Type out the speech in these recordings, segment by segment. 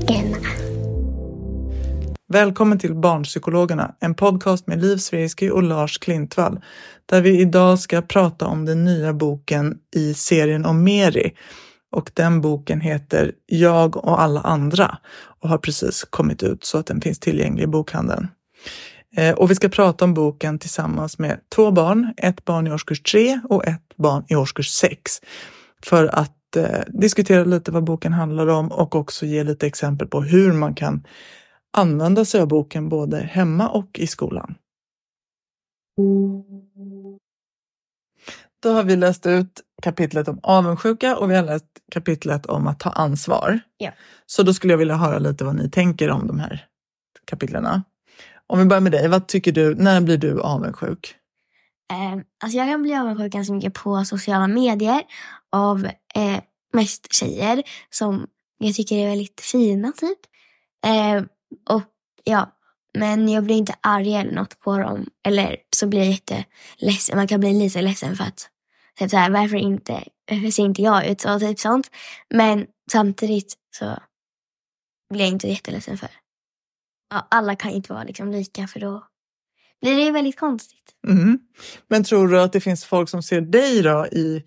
Barnpsykologerna. Välkommen till Barnpsykologerna, en podcast med Liv Svirsky och Lars Klintvall, där vi idag ska prata om den nya boken i serien om Meri. Och den boken heter Jag och alla andra och har precis kommit ut så att den finns tillgänglig i bokhandeln. Eh, och vi ska prata om boken tillsammans med två barn, ett barn i årskurs 3 och ett barn i årskurs 6. För att eh, diskutera lite vad boken handlar om och också ge lite exempel på hur man kan använda sig av boken både hemma och i skolan. Då har vi läst ut kapitlet om avundsjuka och vi har läst kapitlet om att ta ansvar. Ja. Så då skulle jag vilja höra lite vad ni tänker om de här kapitlerna. Om vi börjar med dig, vad tycker du, när blir du avundsjuk? Eh, alltså jag kan bli avundsjuk ganska mycket på sociala medier av eh, mest tjejer som jag tycker är väldigt fina typ. Eh, och ja, men jag blir inte arg eller något på dem. Eller så blir jag jätteledsen. Man kan bli lite ledsen för att typ så här, varför inte, varför ser inte jag ut så? Typ sånt. Men samtidigt så blir jag inte jätteledsen för. Ja, alla kan inte vara liksom lika för då blir det väldigt konstigt. Mhm. Men tror du att det finns folk som ser dig då i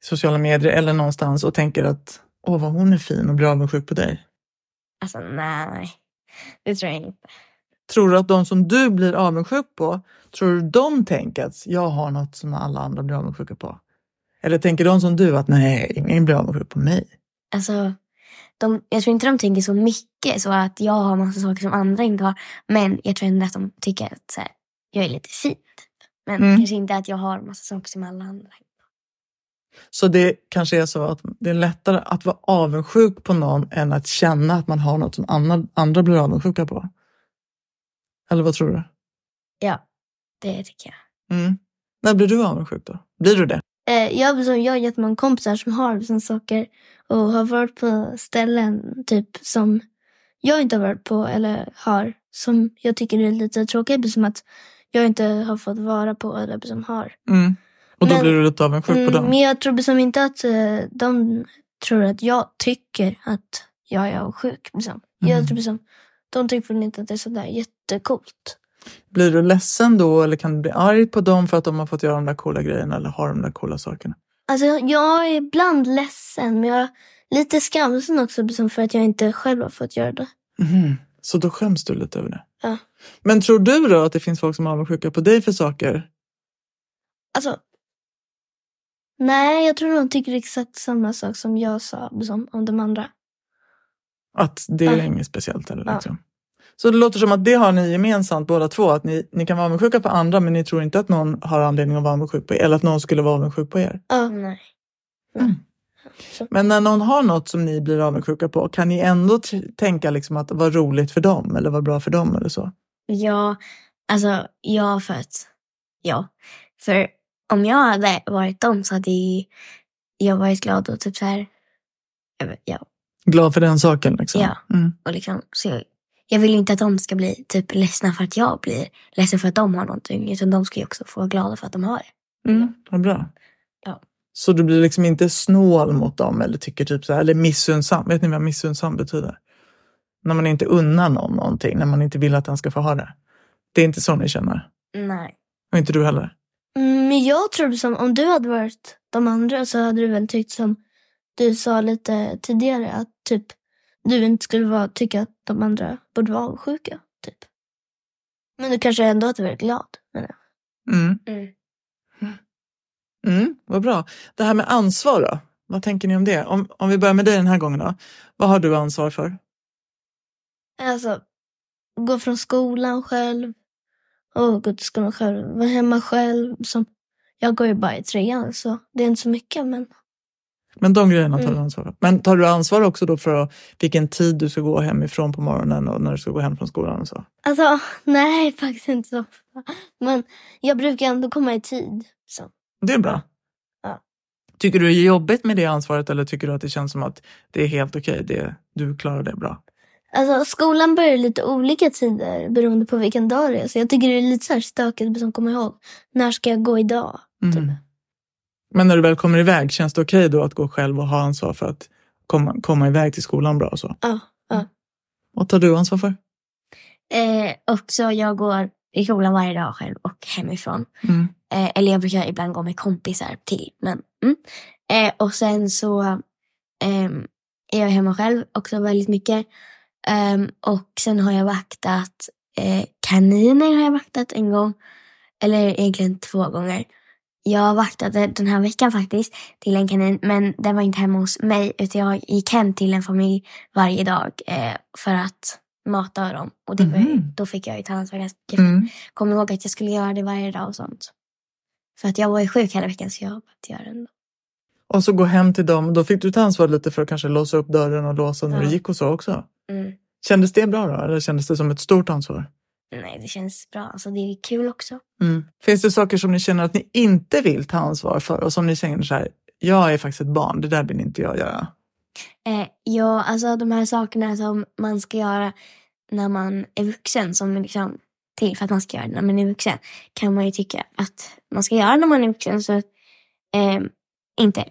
sociala medier eller någonstans och tänker att åh vad hon är fin och blir avundsjuk på dig? Alltså nej, det tror jag inte. Tror du att de som du blir avundsjuk på, tror du de tänker att jag har något som alla andra blir avundsjuka på? Eller tänker de som du att nej, ingen blir avundsjuk på mig? Alltså, de, jag tror inte de tänker så mycket så att jag har massa saker som andra inte har. Men jag tror ändå att de tycker att så här, jag är lite fin. typ. Men Mm. kanske inte att jag har massa saker som alla andra. Så det kanske är så att det är lättare att vara avundsjuk på någon än att känna att man har något som andra, andra blir avundsjuka på. Eller vad tror du? Ja, det tycker jag. Mm. När blir du avundsjuk då? Blir du det? Eh, jag, har jättemånga kompisar som har sådana saker och har varit på ställen typ som jag inte har varit på eller har som jag tycker är lite tråkigt som att jag inte har fått vara på eller som har. Mm. Och då Men- blir du lite avundsjuk på Mm, dem? men jag tror som inte att eh, de tror att jag tycker att jag är avundsjuk. Liksom. Mm. Jag tror som, de tycker väl inte att det är sådär jättecoolt. Blir du ledsen då eller kan du bli arg på dem för att de har fått göra de där coola grejerna eller har de där coola sakerna? Alltså, jag är ibland ledsen men jag är lite skamsen också liksom, för att jag inte själv har fått göra det. Mhm. Så då skäms du lite över det? Ja. Men tror du då att det finns folk som är avundsjuka på dig för saker? Alltså, nej, jag tror de tycker exakt samma sak som jag sa liksom, om de andra. Att det är Ja. inget speciellt? Eller Ja. liksom. Så det låter som att det har ni gemensamt båda två, att ni, ni kan vara avundsjuka på andra men ni tror inte att någon har anledning att vara avundsjuk på er eller att någon skulle vara avundsjuk på er. Ja. Nej. Men när någon har något som ni blir avundsjuka på, kan ni ändå tänka liksom att vad roligt för dem eller vad bra för dem eller så? Ja, alltså ja för att, ja. För om jag hade varit dem så hade jag varit glad och typ så här, ja. Glad för den saken liksom? Ja. Mm. Och liksom, så jag, jag vill inte att de ska bli typ ledsna för att jag blir ledsen för att de har någonting. Utan de ska ju också få vara glada för att de har det. Mm. Vad bra. Så du blir liksom inte snål mot dem eller tycker typ så här, eller missunnsam. Vet ni vad missunnsam betyder? När man inte unnar någon någonting, när man inte vill att den ska få ha det. Det är inte så ni känner? Nej. Och inte du heller? Mm, Men jag tror som om du hade varit de andra så hade du väl tyckt som du sa lite tidigare att typ du inte skulle vara, tycka att de andra borde vara avundsjuka. Typ. Men du kanske ändå hade varit glad. jag. Mm. Mm. Mm, vad bra. Det här med ansvar då? Vad tänker ni om det? Om, om vi börjar med dig den här gången då. Vad har du ansvar för? Alltså, gå från skolan själv och gå till skolan själv. Vara hemma själv. Som, jag går ju bara i trean så det är inte så mycket. Men Men de grejerna tar du Mm. ansvar för. Men tar du ansvar också då för vilken tid du ska gå hemifrån på morgonen och när du ska gå hem från skolan och så? alltså, nej faktiskt inte så. Men jag brukar ändå komma i tid. Så. Det är bra. Ja. Tycker du det är jobbigt med det ansvaret eller tycker du att det känns som att det är helt okej? det, du klarar det bra? Alltså, skolan börjar lite olika tider beroende på vilken dag det är. Så jag tycker det är lite så här stökigt att komma ihåg. När ska jag gå idag? Mm. Typ. Men när du väl kommer iväg, känns det okej då att gå själv och ha ansvar för att komma, komma iväg till skolan bra och så? Ja, ja. Vad tar du ansvar för? Eh, också jag går i skolan varje dag själv och hemifrån. Mm. Eh, eller jag brukar ibland gå med kompisar till. Men, mm. eh, och sen så ehm, är jag hemma själv också väldigt mycket. Ehm, och sen har jag vaktat eh, kaniner har jag vaktat en gång. Eller egentligen två gånger. Jag vaktade den här veckan faktiskt till en kanin. Men den var inte hemma hos mig. Utan jag gick hem till en familj varje dag eh, för att mata dem. Och det var, ju- då fick jag ju ta ansvar för Mm. kom ihåg att jag skulle göra det varje dag och sånt. För att jag var ju sjuk hela veckan så jag har behövt göra det ändå. Och så gå hem till dem. Då fick du ta ansvar lite för att kanske låsa upp dörren och låsa när Ja. du gick och så också. Mm. Kändes det bra då? Eller kändes det som ett stort ansvar? Nej, det känns bra. Alltså det är kul också. Mm. Finns det saker som ni känner att ni inte vill ta ansvar för och som ni känner så här, jag är faktiskt ett barn, det där vill inte jag göra. Eh, ja, alltså de här sakerna som man ska göra när man är vuxen, som liksom till för att man ska göra det när man är vuxen, kan man ju tycka att man ska göra när man är vuxen. Så eh, inte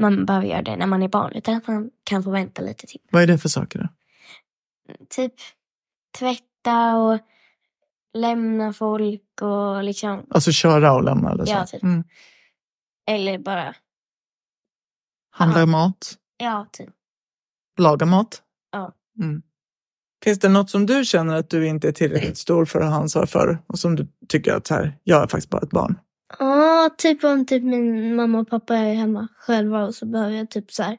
man behöver göra det när man är barn, utan att man kan få vänta lite till. Vad är det för saker då? Typ tvätta och lämna folk och liksom Alltså köra och lämna eller så? Ja, typ. Mm. Eller bara, Handla Ja. mat? ja typ. Laga mat? Ja. Mm. Finns det något som du känner att du inte är tillräckligt stor för att ha ansvar för och som du tycker att så här, jag är faktiskt bara ett barn? Ja, typ om typ min mamma och pappa är hemma själva och så behöver jag typ så här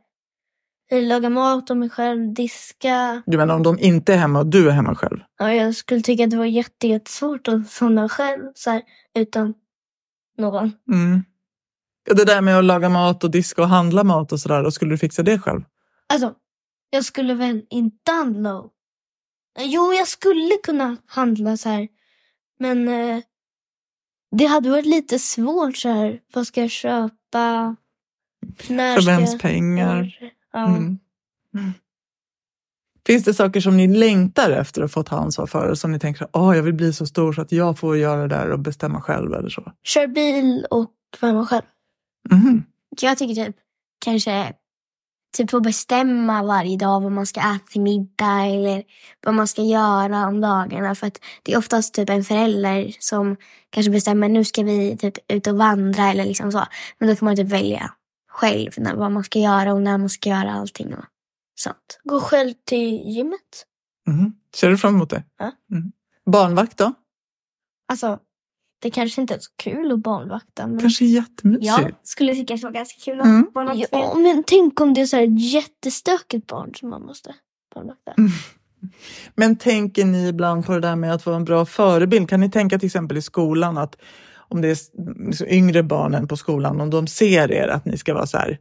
laga mat om mig själv, diska. Du menar om de inte är hemma och du är hemma själv? Ja, jag skulle tycka att det var jätte, jättesvårt att somna själv så här utan någon. Mm. Ja, Det där med att laga mat och diska och handla mat och sådär, då skulle du fixa det själv? Alltså, jag skulle väl inte handla. Jo, jag skulle kunna handla så här. Men eh, det hade varit lite svårt så här. Vad ska jag köpa? När För vems pengar? Ja. Mm. Mm. Finns det saker som ni längtar efter att få ta ansvar för? Som ni tänker, åh, jag vill bli så stor så att jag får göra det där och bestämma själv eller så? Kör bil och vara själv. Mhm. Jag tycker typ kanske typ få bestämma varje dag vad man ska äta till middag eller vad man ska göra om dagarna. För att det är oftast typ en förälder som kanske bestämmer nu ska vi typ ut och vandra eller liksom så. Men då kan man typ välja själv när, vad man ska göra och när man ska göra allting och sånt. Gå själv till gymmet. Mhm. Ser du fram emot det? Ja. Mm. Barnvakt då? Alltså, det kanske inte är så kul att barnvakta. Men... Kanske jättemysigt? Jag skulle tycka att det var ganska kul att Mm. något Ja, men tänk om det är så här jättestökigt barn som man måste barnvakta. Mm. Men tänker ni ibland på det där med att vara en bra förebild? Kan ni tänka till exempel i skolan att om det är liksom yngre barnen på skolan, om de ser er att ni ska vara så här,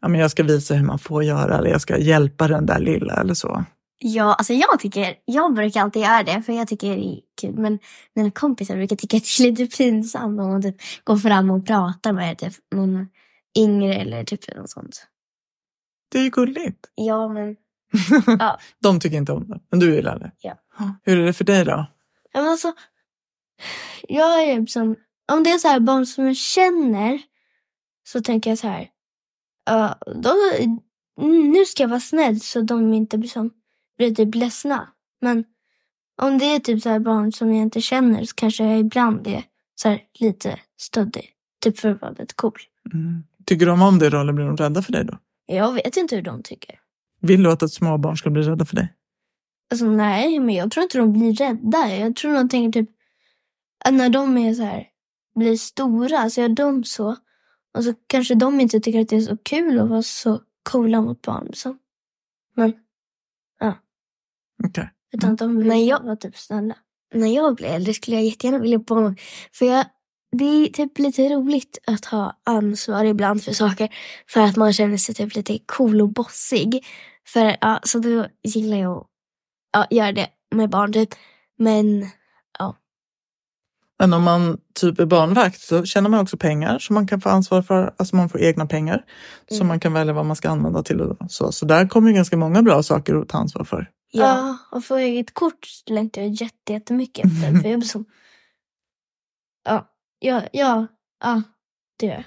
ja men jag ska visa hur man får göra eller jag ska hjälpa den där lilla eller så. Ja, alltså jag tycker, jag brukar alltid göra det för jag tycker det är kul. Men mina kompisar brukar tycka att det är lite pinsamt om man typ går fram och pratar med typ någon yngre eller typ något sånt. Det är ju gulligt. Ja, men Ja. De tycker inte om det, men du gillar det. Ja. Hur är det för dig då? Ja, men alltså, jag är som, om det är så här barn som jag känner så tänker jag så här. Ja, då, nu ska jag vara snäll så de inte blir, som, blir typ ledsna. Men om det är typ så här barn som jag inte känner så kanske jag ibland är så lite stöddig. Typ för att vara lite cool. Mm. Tycker de om det då eller blir de rädda för dig då? Jag vet inte hur de tycker. Vill du att ett småbarn ska bli rädda för dig? Alltså nej, men jag tror inte de blir rädda. Jag tror de tänker typ att när de är så här, blir stora så är de så. Och så kanske de inte tycker att det är så kul att vara så coola mot barn. Så. Men, Okej. utan de vill Men jag- vara typ snälla. När jag blir äldre skulle jag jättegärna vilja bo För jag, det är typ lite roligt att ha ansvar ibland för saker. För att man känner sig typ lite cool och bossig. För, ja, så då gillar jag att ja, göra det med barn typ. Men Men om man typ är barnvakt så tjänar man också pengar som man kan få ansvar för. Alltså man får egna pengar som Mm. man kan välja vad man ska använda till. Och så. så där kommer ju ganska många bra saker att ta ansvar för. Ja, Ja, och få eget kort längtar jag jätte- jättemycket efter. för jag blir som... Ja, ja, ja, ja, det gör jag.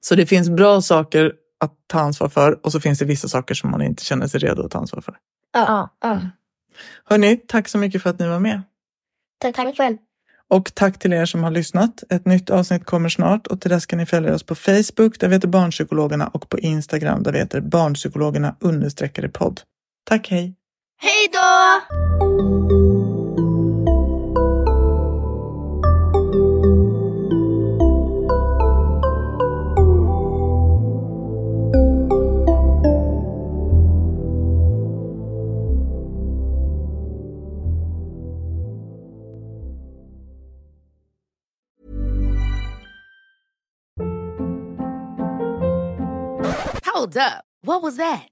Så det finns bra saker att ta ansvar för och så finns det vissa saker som man inte känner sig redo att ta ansvar för. Ja, ja. Hörni, tack så mycket för att ni var med. tack, tack själv. Och tack till er som har lyssnat. Ett nytt avsnitt kommer snart och till dess kan ni följa oss på Facebook där vi heter Barnpsykologerna och på Instagram där vi heter Barnpsykologerna understreckade podd. Tack, hej! Hej då! Hold up. What was that?